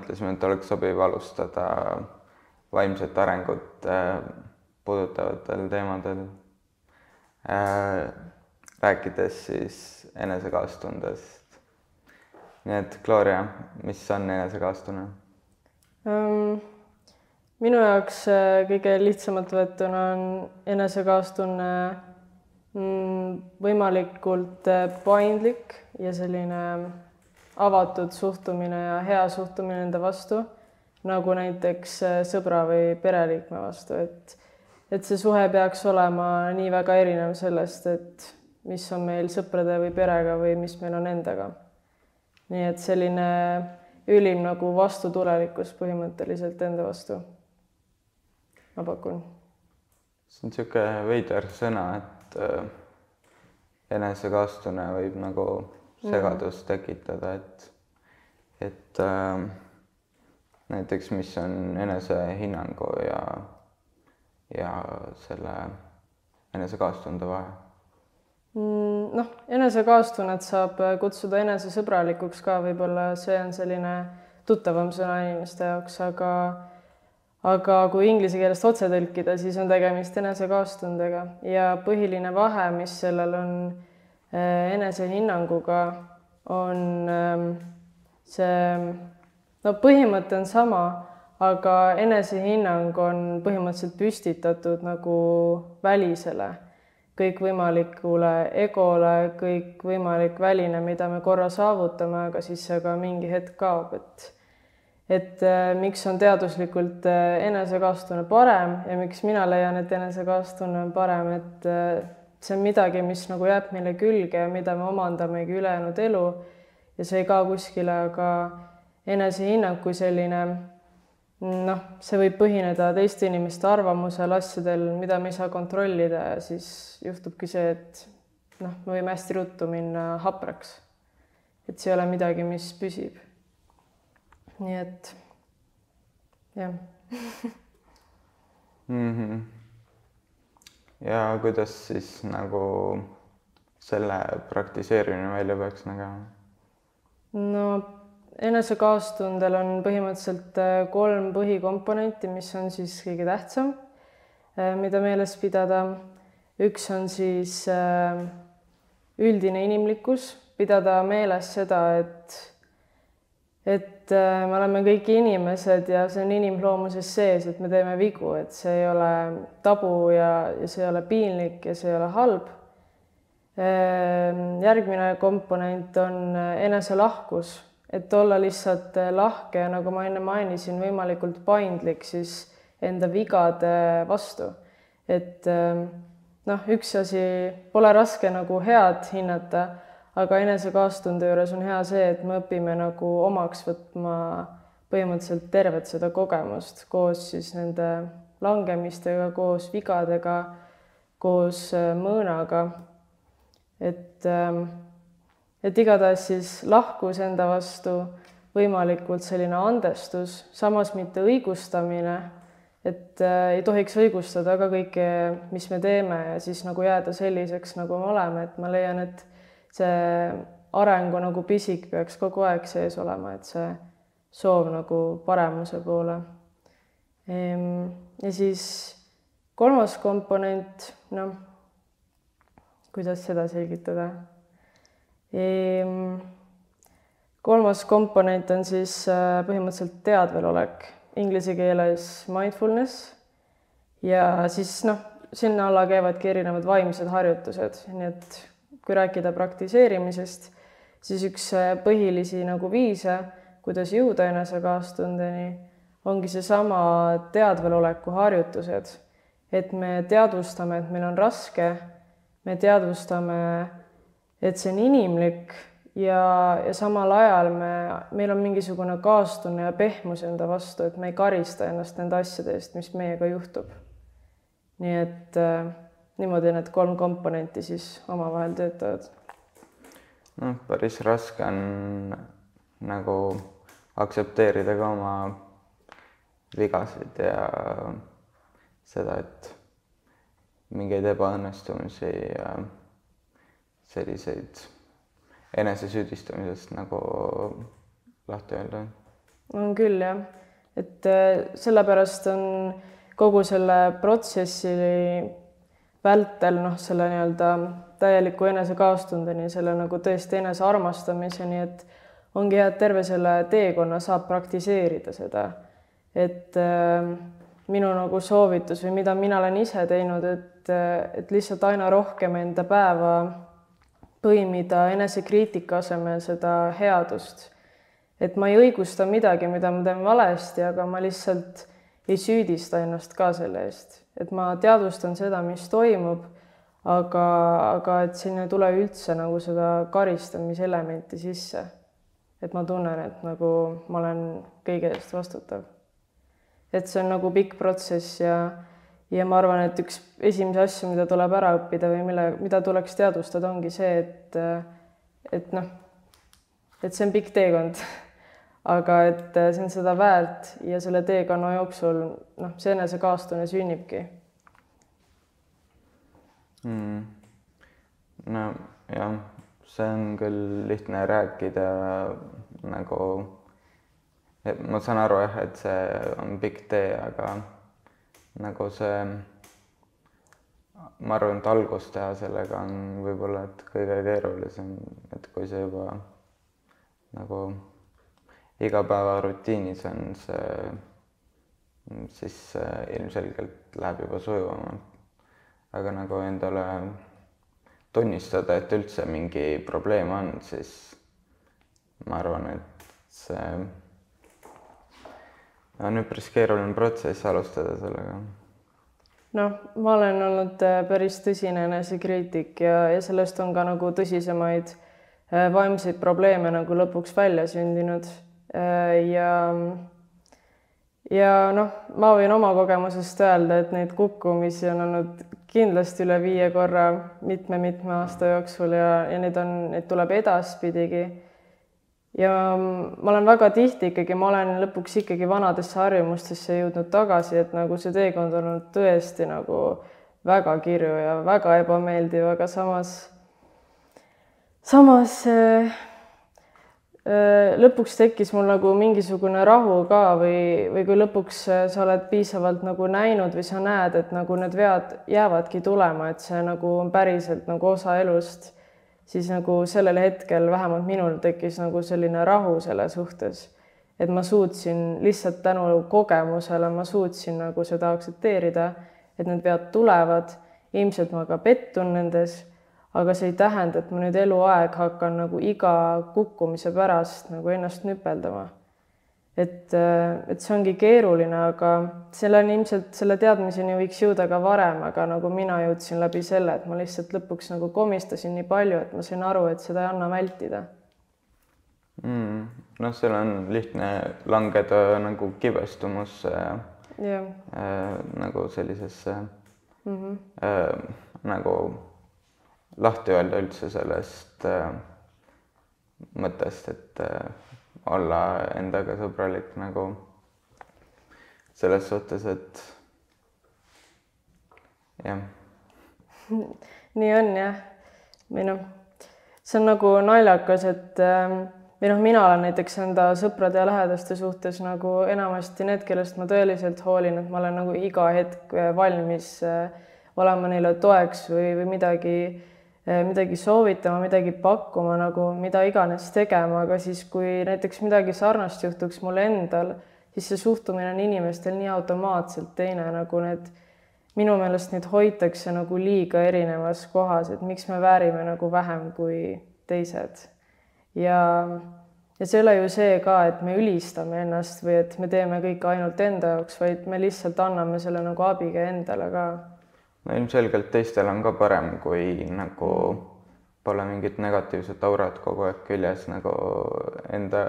mõtlesime, et oleks sobiv alustada vaimset arengut äh, puudutavatel teemadel. Äh, rääkides siis enesekaastundest. nii et Gloria, mis on enesekaastunne um,? minu jaoks äh, kõige lihtsamalt võetuna on enesekaastunne mm, võimalikult paindlik ja selline avatud suhtumine ja hea suhtumine enda vastu, nagu näiteks äh, sõbra või pereliikme vastu, et et see suhe peaks olema nii väga erinev sellest, et mis on meil sõprade või perega või mis meil on endaga. nii et selline ülim nagu vastutulelikkus põhimõtteliselt enda vastu ma pakun. see on niisugune veider sõna, et äh, enesekaastunne võib nagu segadust mm. tekitada, et, et äh, näiteks, mis on enesehinnangu ja, ja selle enesekaastunde vahe mm,? noh, enesekaastunnet saab kutsuda enesesõbralikuks ka, võib-olla see on selline tuttavam sõna inimeste jaoks, aga aga kui inglise keelest otse tõlkida, siis on tegemist enesekaastundega ja põhiline vahe, mis sellel on enesehinnanguga, on ehm, see, no põhimõte on sama, aga enesehinnang on põhimõtteliselt püstitatud nagu välisele, kõikvõimalikule egole, kõikvõimalik väline, mida me korra saavutame, aga siis see ka mingi hetk kaob, et et äh, miks on teaduslikult äh, enesekaastunne parem ja miks mina leian, et enesekaastunne on parem, et äh, see on midagi, mis nagu jääb meile külge ja mida me omandamegi ülejäänud elu ja see ei kao kuskile, aga enesehinnang kui selline noh, see võib põhineda teiste inimeste arvamusel, asjadel, mida me ei saa kontrollida ja siis juhtubki see, et noh, me võime hästi ruttu minna hapraks. et see ei ole midagi, mis püsib nii et jah mm. -hmm. Ja kuidas siis nagu selle praktiseerimine välja peaks nägema? no enesekaastundel on põhimõtteliselt äh, kolm põhikomponenti, mis on siis kõige tähtsam, äh, mida meeles pidada. üks on siis äh, üldine inimlikkus, pidada meeles seda, et et äh, me oleme kõik inimesed ja see on inimloomuses sees, et me teeme vigu, et see ei ole tabu ja, ja see ei ole piinlik ja see ei ole halb. Ähm, järgmine komponent on äh, eneselahkus, et olla lihtsalt äh, lahke ja nagu ma enne mainisin, võimalikult paindlik siis enda vigade vastu. et ähm, noh, üks asi, pole raske nagu head hinnata aga enesekaastunde juures on hea see, et me õpime nagu omaks võtma põhimõtteliselt tervet seda kogemust koos siis nende langemistega, koos vigadega, koos äh, mõõnaga. et, ähm, et igatahes siis lahkus enda vastu, võimalikult selline andestus, samas mitte õigustamine, et äh, ei tohiks õigustada ka kõike, mis me teeme ja siis nagu jääda selliseks, nagu me oleme, et ma leian, et see arengu nagu pisik peaks kogu aeg sees olema, et see soov nagu paremuse poole. Ehm, ja siis kolmas komponent, noh, kuidas seda selgitada? Ehm, kolmas komponent on siis äh, põhimõtteliselt teadvelolek, inglise keeles mindfulness ja siis noh, sinna alla käivadki erinevad vaimsed harjutused, nii et kui rääkida praktiseerimisest, siis üks äh, põhilisi nagu viise, kuidas jõuda enesekaastundeni, ongi seesama teadveloleku harjutused. et me teadvustame, et meil on raske, me teadvustame, et see on inimlik ja, ja samal ajal me, meil on mingisugune kaastunne ja pehmus enda vastu, et me ei karista ennast nende asjade eest, mis meiega juhtub. nii et äh, niimoodi need kolm komponenti siis omavahel töötavad. noh, päris raske on nagu aktsepteerida ka oma vigasid ja seda, et mingeid ebaõnnestumisi ja selliseid enesesüüdistamisest nagu lahti öelda. on küll jah, et äh, sellepärast on kogu selle protsessi vältel noh, selle nii-öelda täieliku enesekaastundeni, selle nagu tõesti enesearmastamiseni, et ongi hea, et terve selle teekonna saab praktiseerida seda. et äh, minu nagu soovitus või mida mina olen ise teinud, et, et lihtsalt aina rohkem enda päeva põimida enesekriitika asemel seda headust. et ma ei õigusta midagi, mida ma teen valesti, aga ma lihtsalt ei süüdista ennast ka selle eest, et ma teadvustan seda, mis toimub, aga, aga et sinna ei tule üldse nagu seda karistamiselementi sisse. et ma tunnen, et nagu ma olen kõige eest vastutav. et see on nagu pikk protsess ja, ja ma arvan, et üks esimesi asju, mida tuleb ära õppida või mille, mida tuleks teadvustada, ongi see, et, et noh, et see on pikk teekond aga et äh, see on seda väärt ja selle teekonna jooksul noh, see enesekaastumine sünnibki. Mm.. no jah, see on küll lihtne rääkida nagu, et ma saan aru jah, et see on pikk tee, aga nagu see, ma arvan, et algust teha sellega on võib-olla, et kõige keerulisem, et kui see juba nagu igapäevarutiinis on see, siis ilmselgelt läheb juba sujuvamalt. aga nagu endale tunnistada, et üldse mingi probleem on, siis ma arvan, et see on üpris keeruline protsess alustada sellega. noh, ma olen olnud äh, päris tõsine enesekriitik ja, ja sellest on ka nagu tõsisemaid äh, vaimseid probleeme nagu lõpuks välja sündinud ja, ja noh, ma võin oma kogemusest öelda, et neid kukkumisi on olnud kindlasti üle viie korra mitme-mitme aasta jooksul ja, ja neid on, neid tuleb edaspidigi. ja ma olen väga tihti ikkagi, ma olen lõpuks ikkagi vanadesse harjumustesse jõudnud tagasi, et nagu see teekond on olnud tõesti nagu väga kirju ja väga ebameeldiv, aga samas, samas äh, lõpuks tekkis mul nagu mingisugune rahu ka või, või kui lõpuks sa oled piisavalt nagu näinud või sa näed, et nagu need vead jäävadki tulema, et see nagu on päriselt nagu osa elust, siis nagu sellel hetkel vähemalt minul tekkis nagu selline rahu selle suhtes. et ma suutsin lihtsalt tänu kogemusele, ma suutsin nagu seda aktsepteerida, et need vead tulevad, ilmselt ma ka pettun nendes aga see ei tähenda, et ma nüüd eluaeg hakkan nagu iga kukkumise pärast nagu ennast nüpeldama. et, et see ongi keeruline, aga selleni ilmselt, selle teadmiseni võiks jõuda ka varem, aga nagu mina jõudsin läbi selle, et ma lihtsalt lõpuks nagu komistasin nii palju, et ma sain aru, et seda ei anna vältida mm,. noh, seal on lihtne langeda nagu kibestumusse ja yeah. äh, nagu sellisesse mm -hmm. äh, nagu lahti öelda üldse sellest äh, mõttest, et äh, olla endaga sõbralik nagu selles suhtes, et jah. nii on jah, või noh, see on nagu naljakas, et äh, või noh, mina olen näiteks enda sõprade ja lähedaste suhtes nagu enamasti need, kellest ma tõeliselt hoolin, et ma olen nagu iga hetk valmis äh, olema neile toeks või, või midagi midagi soovitama, midagi pakkuma nagu mida iganes tegema, aga siis, kui näiteks midagi sarnast juhtuks mul endal, siis see suhtumine on inimestel nii automaatselt teine, nagu need, minu meelest neid hoitakse nagu liiga erinevas kohas, et miks me väärime nagu vähem kui teised. ja, ja see ei ole ju see ka, et me ülistame ennast või et me teeme kõike ainult enda jaoks, vaid me lihtsalt anname selle nagu abiga endale ka no ilmselgelt teistel on ka parem, kui nagu pole mingit negatiivset aurat kogu aeg küljes nagu enda,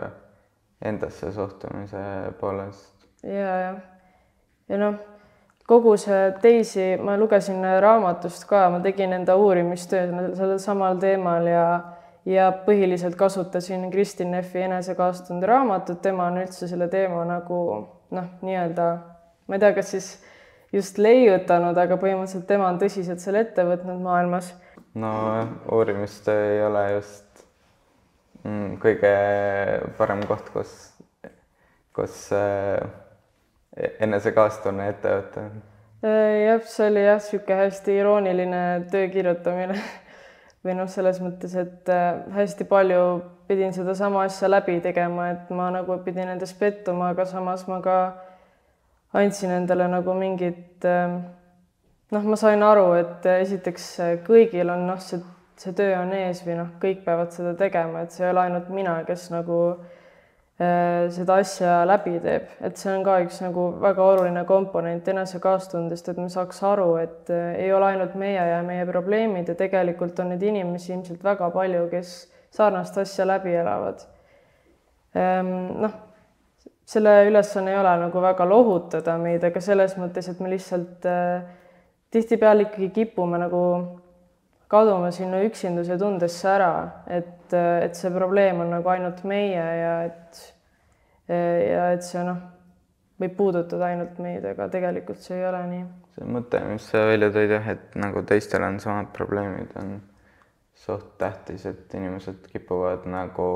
endasse suhtumise poolest. ja, ja, ja noh, kogu see teisi, ma lugesin raamatust ka, ma tegin enda uurimistööd sellel samal teemal ja ja põhiliselt kasutasin Kristin Neffi enesekaastunde raamatut, tema on üldse selle teema nagu noh, nii-öelda ma ei tea, kas siis just leiutanud, aga põhimõtteliselt tema on tõsiselt selle ette võtnud maailmas. no uurimistöö ei ole just mm, kõige parem koht, kus, kus äh, enesekaastunne ette võtta. jah, see oli jah, niisugune hästi irooniline töö kirjutamine või noh, selles mõttes, et äh, hästi palju pidin sedasama asja läbi tegema, et ma nagu pidin endas pettuma, aga samas ma ka andsin endale nagu mingit äh, noh, ma sain aru, et esiteks kõigil on noh, see, see töö on ees või noh, kõik peavad seda tegema, et see ei ole ainult mina, kes nagu äh, seda asja läbi teeb, et see on ka üks nagu väga oluline komponent enesekaastundest, et me saaks aru, et äh, ei ole ainult meie ja meie probleemid ja tegelikult on neid inimesi ilmselt väga palju, kes sarnast asja läbi elavad ähm,. noh, selle ülesanne ei ole nagu väga lohutada meid, aga selles mõttes, et me lihtsalt äh, tihtipeale ikkagi kipume nagu kaduma sinna üksinduse tundesse ära, et, et see probleem on nagu ainult meie ja et ja et see noh, võib puudutada ainult meid, aga tegelikult see ei ole nii. see mõte, mis sa välja tõid jah, et nagu teistel on samad probleemid, on suht tähtis, et inimesed kipuvad nagu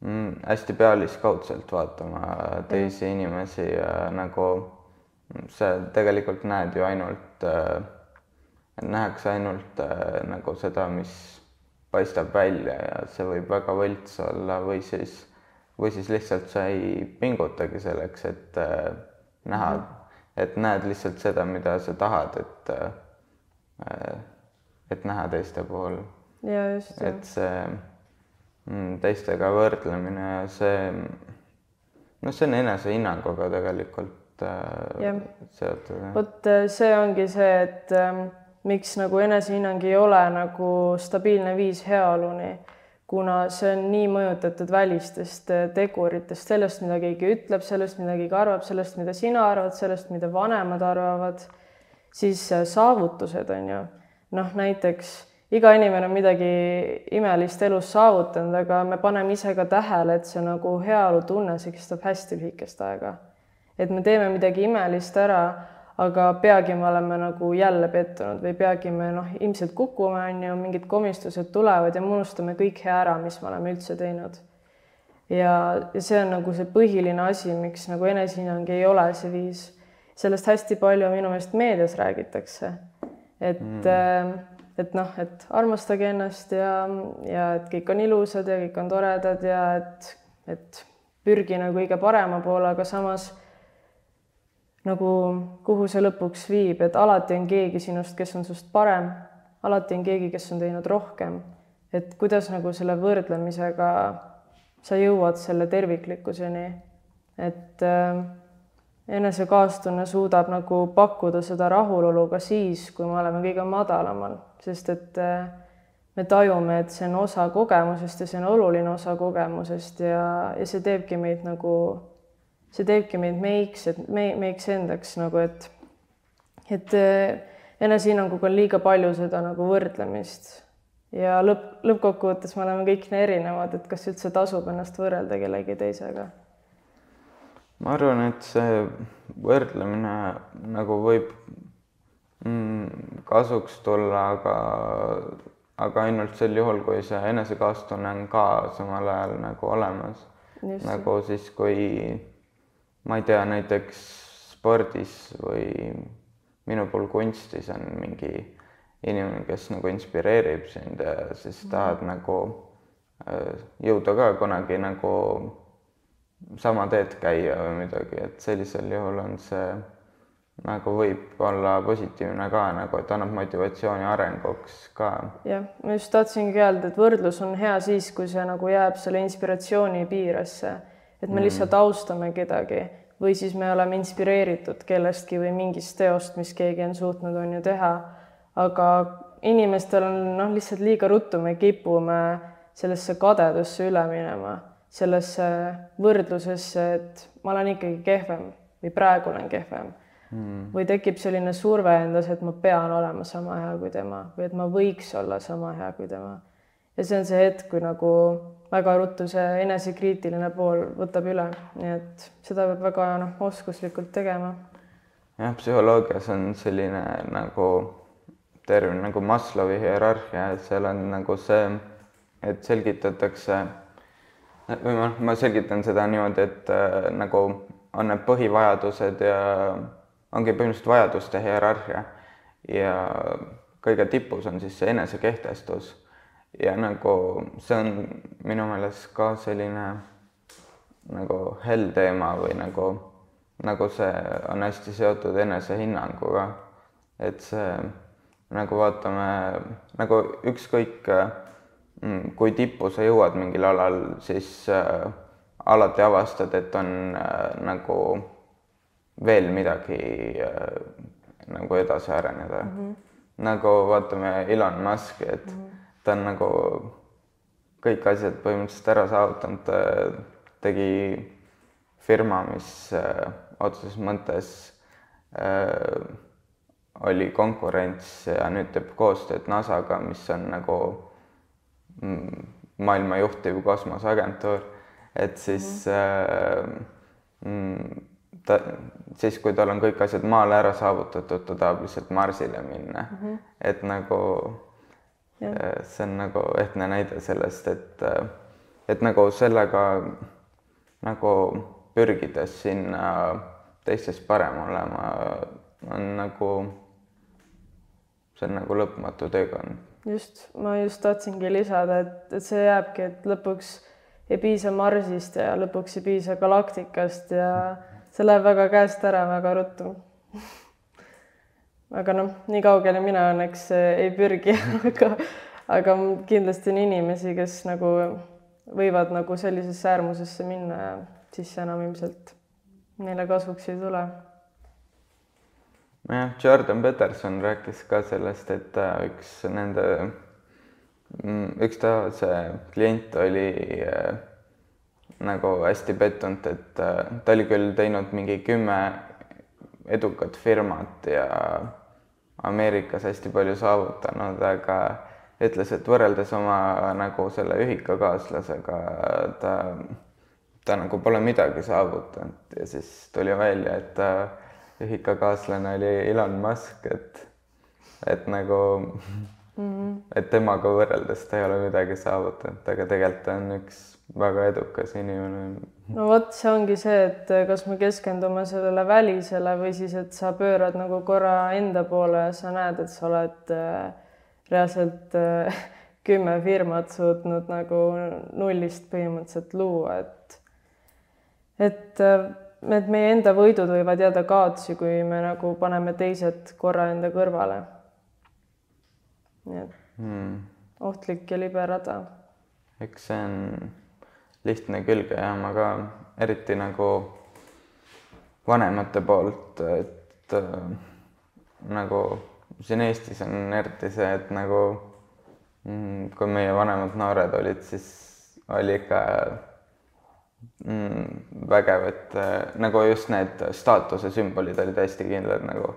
mm, hästi pealiskaudselt vaatama teisi ja. inimesi ja nagu sa tegelikult näed ju ainult äh,, nähakse ainult äh, nagu seda, mis paistab välja ja see võib väga võlts olla või siis, või siis lihtsalt sa ei pingutagi selleks, et äh, näha mm, -hmm. et näed lihtsalt seda, mida sa tahad, et äh, et näha teiste puhul. ja just. et see mm, teistega võrdlemine ja see, noh, see on enesehinnanguga tegelikult äh, seotud. vot äh, see ongi see, et ähm, miks nagu enesehinnang ei ole nagu stabiilne viis heaoluni, kuna see on nii mõjutatud välistest äh, teguritest, sellest, mida keegi ütleb, sellest, mida keegi arvab, sellest, mida sina arvad, sellest, mida vanemad arvavad, siis äh, saavutused on ju noh, näiteks iga inimene on midagi imelist elus saavutanud, aga me paneme ise ka tähele, et see nagu heaolutunne, see kestab hästi lühikest aega et me teeme midagi imelist ära, aga peagi me oleme nagu jälle pettunud või peagi me noh, ilmselt kukume, on ju, mingid komistused tulevad ja me unustame kõik hea ära, mis me oleme üldse teinud. ja, ja see on nagu see põhiline asi, miks nagu enesehinnang ei ole see viis. sellest hästi palju minu meelest meedias räägitakse, et mm. Et noh, et armastage ennast ja, ja et kõik on ilusad ja kõik on toredad ja et, et pürgi nagu kõige parema poole, aga samas nagu kuhu see lõpuks viib, et alati on keegi sinust, kes on sinust parem, alati on keegi, kes on teinud rohkem. et kuidas nagu selle võrdlemisega sa jõuad selle terviklikkuseni, et äh, enesekaastunne suudab nagu pakkuda seda rahulolu ka siis, kui me oleme kõige madalamal, sest et äh, me tajume, et see on osa kogemusest ja see on oluline osa kogemusest ja, ja see teebki meid nagu see teebki meid meiks, et me, meiks endaks nagu, et, et eh, enesehinnanguga on liiga palju seda nagu võrdlemist ja lõpp, lõppkokkuvõttes me oleme kõik nii erinevad, et kas üldse tasub ennast võrrelda kellegi teisega? Ma arvan, et see võrdlemine nagu võib mm, kasuks tulla, aga, aga ainult sel juhul, kui see enesekaastunne on ka samal ajal nagu olemas. nagu siis, kui ma ei tea, näiteks spordis või minu puhul kunstis on mingi inimene, kes nagu inspireerib sind ja siis mhm. tahad mm -hmm. nagu äh, jõuda ka kunagi nagu sama teed käia või midagi, et sellisel juhul on see nagu võib olla positiivne ka nagu, et annab motivatsiooni arenguks ka. jah, ma just tahtsingi öelda, et võrdlus on hea siis, kui see nagu jääb selle inspiratsiooni piiresse et me mm. lihtsalt austame kedagi või siis me oleme inspireeritud kellestki või mingist teost, mis keegi on suutnud, on ju, teha. aga inimestel on noh, lihtsalt liiga ruttu me kipume sellesse kadedusse üle minema, sellesse võrdlusesse, et ma olen ikkagi kehvem või praegu olen kehvem mm.. või tekib selline surve endas, et ma pean olema sama hea kui tema või et ma võiks olla sama hea kui tema. ja see on see hetk, kui nagu väga ruttu see enesekriitiline pool võtab üle, nii et seda peab väga noh, oskuslikult tegema. jah, psühholoogias on selline nagu termin nagu Maslowi hierarhia, et seal on nagu see, et selgitatakse või noh, ma selgitan seda niimoodi, et äh, nagu on need põhivajadused ja ongi põhimõtteliselt vajaduste hierarhia ja kõige tipus on siis see enesekehtestus ja nagu see on minu meelest ka selline nagu hell teema või nagu, nagu see on hästi seotud enesehinnanguga. et see nagu vaatame nagu ükskõik mm, kui tippu sa jõuad mingil alal, siis äh, alati avastad, et on äh, nagu veel midagi äh, nagu edasi areneda mm. -hmm. nagu vaatame Elon Musk'i, et mm -hmm. ta on nagu kõik asjad põhimõtteliselt ära saavutanud, ta tegi firma, mis äh, otseses mõttes äh, oli konkurents ja nüüd teeb koostööd NASA-ga, mis on nagu mm, maailma juhtiv kosmoseagentuur et siis mm -hmm. ta, siis kui tal on kõik asjad maale ära saavutatud, ta tahab lihtsalt Marsile minna mm. -hmm. et nagu ja. Äh, see on nagu ehtne näide sellest, et, äh, et nagu sellega nagu pürgides sinna teistest parem olema on nagu, see on nagu lõpmatu teekond. Just, ma just tahtsingi lisada, et, et see jääbki, et lõpuks ei piisa Marsist ja lõpuks ei piisa galaktikast ja see läheb väga käest ära väga ruttu aga noh, nii kaugele mina õnneks ei pürgi aga, aga kindlasti on inimesi, kes nagu võivad nagu sellisesse äärmusesse minna ja siis enam ilmselt neile kasuks ei tule. Jah, Jordan Peterson rääkis ka sellest, et üks nende Mm, üks ta, see klient oli äh, nagu hästi pettunud, et äh, ta oli küll teinud mingi kümme edukat firmat ja Ameerikas hästi palju saavutanud, aga ütles, et võrreldes oma nagu selle ühikakaaslasega ta, ta nagu pole midagi saavutanud. Ja siis tuli välja, et ta ühikakaaslane oli Elon Musk, et, et nagu mm. -hmm. et temaga võrreldes ta ei ole midagi saavutanud, aga tegelikult ta on üks väga edukas inimene. no vot, see ongi see, et kas me keskendume sellele välisele või siis, et sa pöörad nagu korra enda poole ja sa näed, et sa oled äh, reaalselt äh, kümme firmat suutnud nagu nullist põhimõtteliselt luua, et et äh, et meie enda võidud võivad jääda kaotsi, kui me nagu paneme teised korra enda kõrvale nii et hmm. ohtlik ja libe rada. eks see on lihtne külge ja ma ka eriti nagu vanemate poolt, et äh, nagu siin Eestis on eriti see, et nagu mm, kui meie vanemad noored olid, siis oli ikka mm, vägev, et äh, nagu just need staatuse sümbolid olid hästi kindlad nagu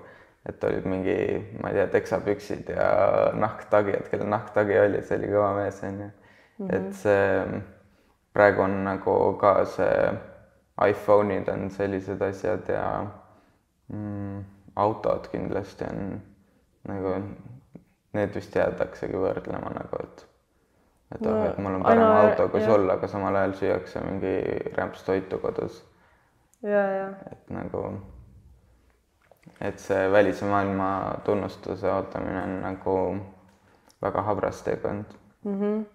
et olid mingi, ma ei tea, teksapüksid ja nahktagijad, kellel nahktagi oli, see oli kõva mees, onju. Mhm. et see praegu on nagu ka see iPhone'id on sellised asjad ja mm, autod kindlasti on nagu, need vist jäädaksegi võrdlema nagu, et et no,, et mul on parem aina, auto kui sul, aga samal ajal süüakse mingi rämps toitu kodus. ja, ja. et nagu et see välise maailma tunnustuse ootamine on nagu väga habras teekond mm. -hmm.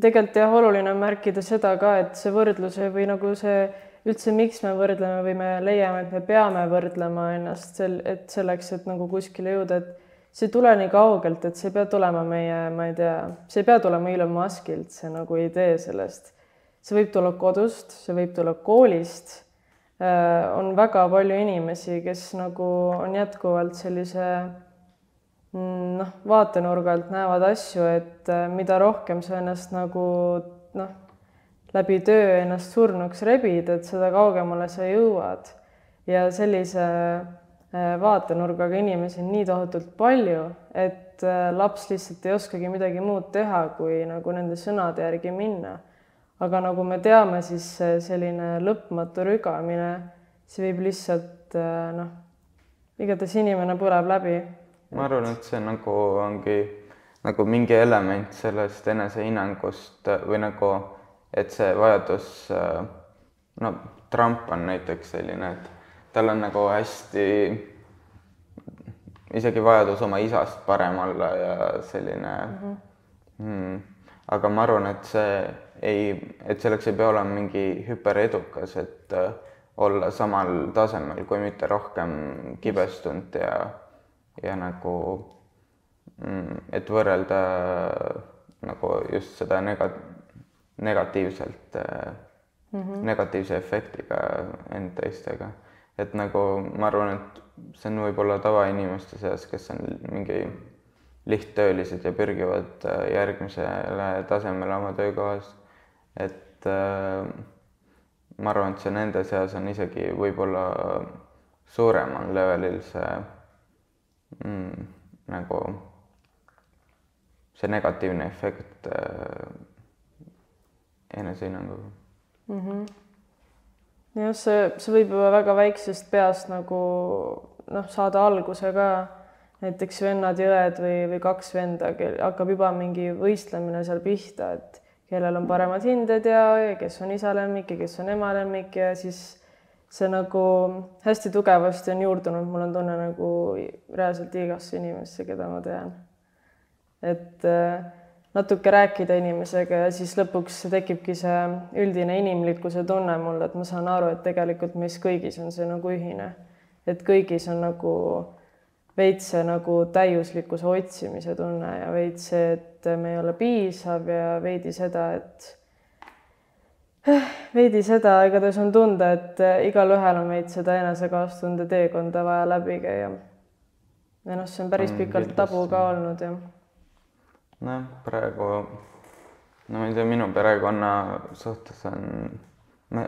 tegelikult jah, oluline on märkida seda ka, et see võrdlus või nagu see üldse, miks me võrdleme või me leiame, et me peame võrdlema ennast sel, et selleks, et nagu kuskile jõuda, et see ei tule nii kaugelt, et see ei pea tulema meie, ma ei tea, see ei pea tulema Elon Muskilt, see nagu idee sellest. see võib tulla kodust, see võib tulla koolist Äh, on väga palju inimesi, kes nagu on jätkuvalt sellise mm, noh, vaatenurga alt näevad asju, et äh, mida rohkem sa ennast nagu noh, läbi töö ennast surnuks rebid, et seda kaugemale sa jõuad. ja sellise vaatenurgaga inimesi on nii tohutult palju, et laps lihtsalt ei oskagi midagi muud teha, kui nagu nende sõnade järgi minna aga nagu me teame, siis selline lõpmatu rügamine, see võib lihtsalt äh, noh, igatahes inimene põleb läbi. ma arvan, et see nagu ongi nagu mingi element sellest enesehinnangust äh, või nagu, et see vajadus, äh, no Trump on näiteks selline, et tal on nagu hästi isegi vajadus oma isast parem olla ja selline mm, -hmm. hmm, aga ma arvan, et see ei, et selleks ei pea olema mingi hüperedukas, et äh, olla samal tasemel, kui mitte rohkem kibestunud ja, ja nagu mm, et võrrelda nagu just seda nega-, negatiivselt mm, -hmm. negatiivse efektiga end teistega. Et nagu ma arvan, et see on võib-olla tavainimeste seas, kes on mingi lihttöölised ja pürgivad äh, järgmisele tasemele oma töökohas. et äh, ma arvan, et see nende seas on isegi võib-olla suuremal levelil see mm, nagu see negatiivne efekt äh, enesehinnanguga mm. -hmm. Jah, see, see võib juba väga väiksest peast nagu noh, saada alguse ka näiteks vennad ja õed või, või kaks venda, hakkab juba mingi võistlemine seal pihta, et kellel on paremad hinded ja, ja kes on isa lemmik ja kes on ema lemmik ja siis see nagu hästi tugevasti on juurdunud, mul on tunne nagu reaalselt igasse inimesse, keda ma tean. et äh, natuke rääkida inimesega ja siis lõpuks tekibki see üldine inimlikkuse tunne mul, et ma saan aru, et tegelikult meis kõigis on see nagu ühine, et kõigis on nagu veits see nagu täiuslikkuse otsimise tunne ja veits see, et me ei ole piisav ja veidi seda, et veidi seda igatahes on tunda, et igalühel on veits seda enesekaastunde teekonda vaja läbi käia. ja noh, see on päris on pikalt tabu ka olnud jah. Nojah, praegu no ma ei tea, minu perekonna suhtes on, ma,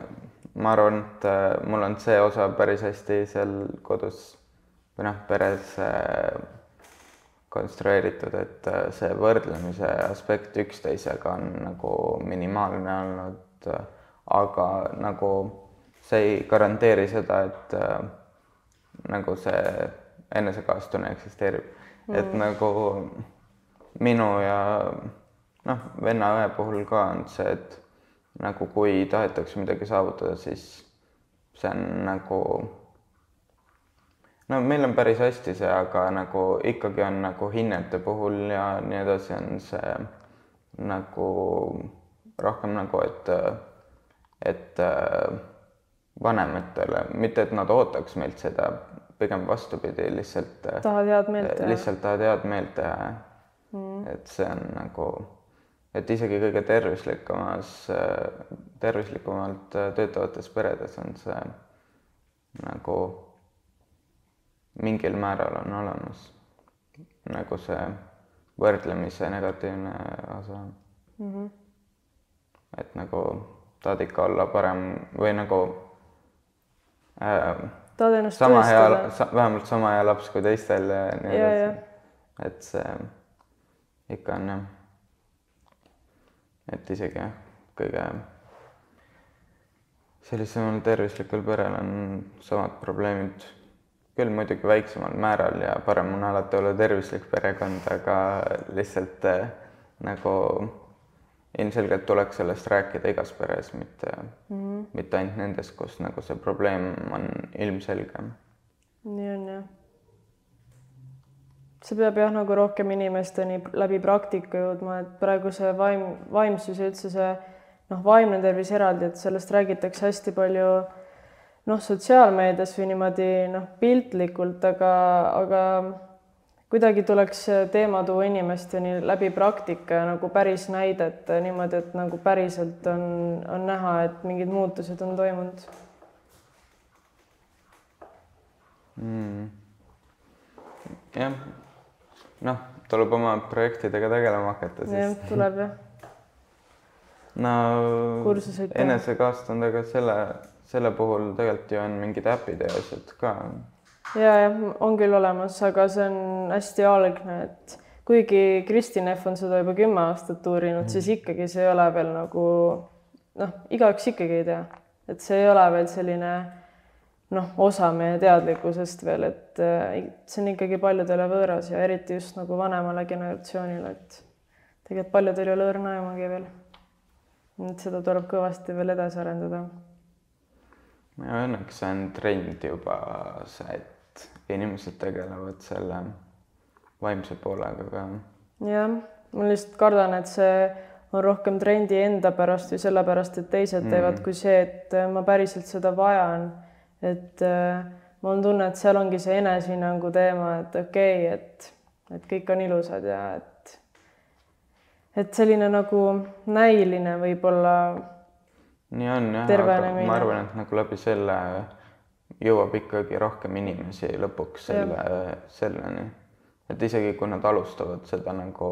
arvan, et äh, mul on see osa päris hästi seal kodus või noh, peres äh, konstrueeritud, et äh, see võrdlemise aspekt üksteisega on nagu minimaalne olnud, äh, aga nagu see ei garanteeri seda, et nagu see enesekaastunne eksisteerib mm., et nagu minu ja noh, venna-õe puhul ka on see, et nagu kui tahetakse midagi saavutada, siis see on nagu no meil on päris hästi see, aga nagu ikkagi on nagu hinnete puhul ja nii edasi on see nagu rohkem nagu, et, et vanematele, mitte et nad ootaks meilt seda, pigem vastupidi, lihtsalt. tahad head meelt teha. lihtsalt tahad head meelt teha. Et see on nagu, et isegi kõige tervislikumas, tervislikumalt töötavates peredes on see nagu mingil määral on olemas nagu see võrdlemise negatiivne osa mm. -hmm. et nagu tahad ikka olla parem või nagu äh, tahad ennast sama hea sa,, vähemalt sama hea laps kui teistel ja nii edasi. et see ikka on jah, et isegi kõige sellisemal tervislikul perel on samad probleemid küll muidugi väiksemal määral ja parem on alati olla tervislik perekond, aga lihtsalt äh, nagu ilmselgelt tuleks sellest rääkida igas peres, mitte mm, mitte ainult nendes, kus nagu see probleem on ilmselge. nii on jah. See peab jah, nagu rohkem inimesteni läbi praktika jõudma, et praegu see vaim, vaimsus ja üldse see noh, vaimne tervis eraldi, et sellest räägitakse hästi palju noh, sotsiaalmeedias või niimoodi noh, piltlikult, aga, aga kuidagi tuleks teema tuua inimesteni läbi praktika ja nagu päris näidet niimoodi, et nagu päriselt on, on näha, et mingid muutused on toimunud. Mm.. jah, noh, tuleb oma projektidega tegelema hakata siis. jah, tuleb jah. no enesekaastundega selle selle puhul tegelikult ju on mingid äpid ja asjad ka. ja, jah, on küll olemas, aga see on hästi algne, et kuigi Kristi Neff on seda juba kümme aastat uurinud mm., siis ikkagi see ei ole veel nagu noh, igaüks ikkagi ei tea, et see ei ole veel selline noh, osa meie teadlikkusest veel, et äh, see on ikkagi paljudele võõras ja eriti just nagu vanemale generatsioonile, et tegelikult paljudel ei ole õrna aimagi veel. et seda tuleb kõvasti veel edasi arendada. ja õnneks see on trend juba see, et inimesed tegelevad selle vaimse poolega ka. jah, ma lihtsalt kardan, et see on rohkem trendi enda pärast või sellepärast, et teised mm. teevad, kui see, et ma päriselt seda vajan. Et äh, mul on tunne, et seal ongi see enesehinnangu teema, et okei okay,, et, et kõik on ilusad ja et, et selline nagu näiline võib-olla. nii on jah, aga ma arvan, et nagu läbi selle jõuab ikkagi rohkem inimesi lõpuks selle, selleni, et isegi kui nad alustavad seda nagu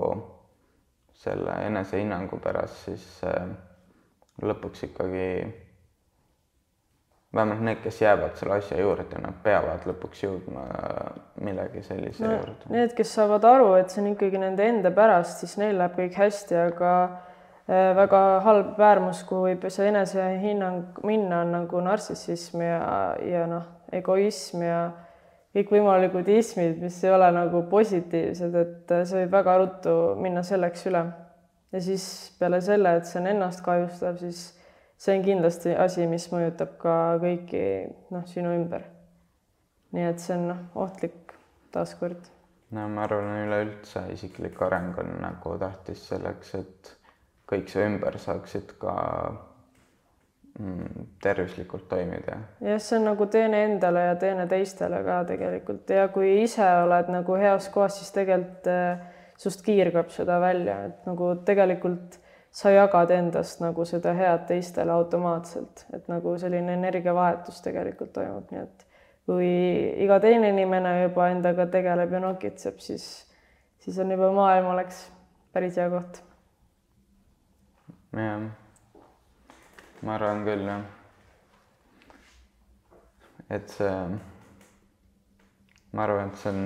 selle enesehinnangu pärast, siis äh, lõpuks ikkagi vähemalt need, kes jäävad selle asja juurde, nad peavad lõpuks jõudma millegi sellise no, juurde. Need, kes saavad aru, et see on ikkagi nende enda pärast, siis neil läheb kõik hästi, aga äh, väga halb äärmus, kuhu võib see enesehinnang minna, on nagu nartsissism ja, ja noh, egoism ja kõikvõimalikud ismid, mis ei ole nagu positiivsed, et see võib väga ruttu minna selleks üle. ja siis peale selle, et see on ennast kahjustav, siis see on kindlasti asi, mis mõjutab ka kõiki noh, sinu ümber. nii et see on noh, ohtlik taaskord. no ma arvan, üleüldse isiklik areng on nagu tähtis selleks, et kõik su ümber saaksid ka Mm, tervislikult toimida. jah, see on nagu teene endale ja teene teistele ka tegelikult ja kui ise oled nagu heas kohas, siis tegelikult äh, sust kiirgab seda välja, et nagu tegelikult sa jagad endast nagu seda head teistele automaatselt, et nagu selline energiavahetus tegelikult toimub, nii et kui iga teine inimene juba endaga tegeleb ja nokitseb, siis, siis on juba maailm oleks päris hea koht. jah ma arvan küll jah. et see, ma arvan, et see on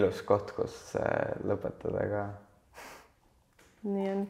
ilus koht, kus lõpetada ka. Nii on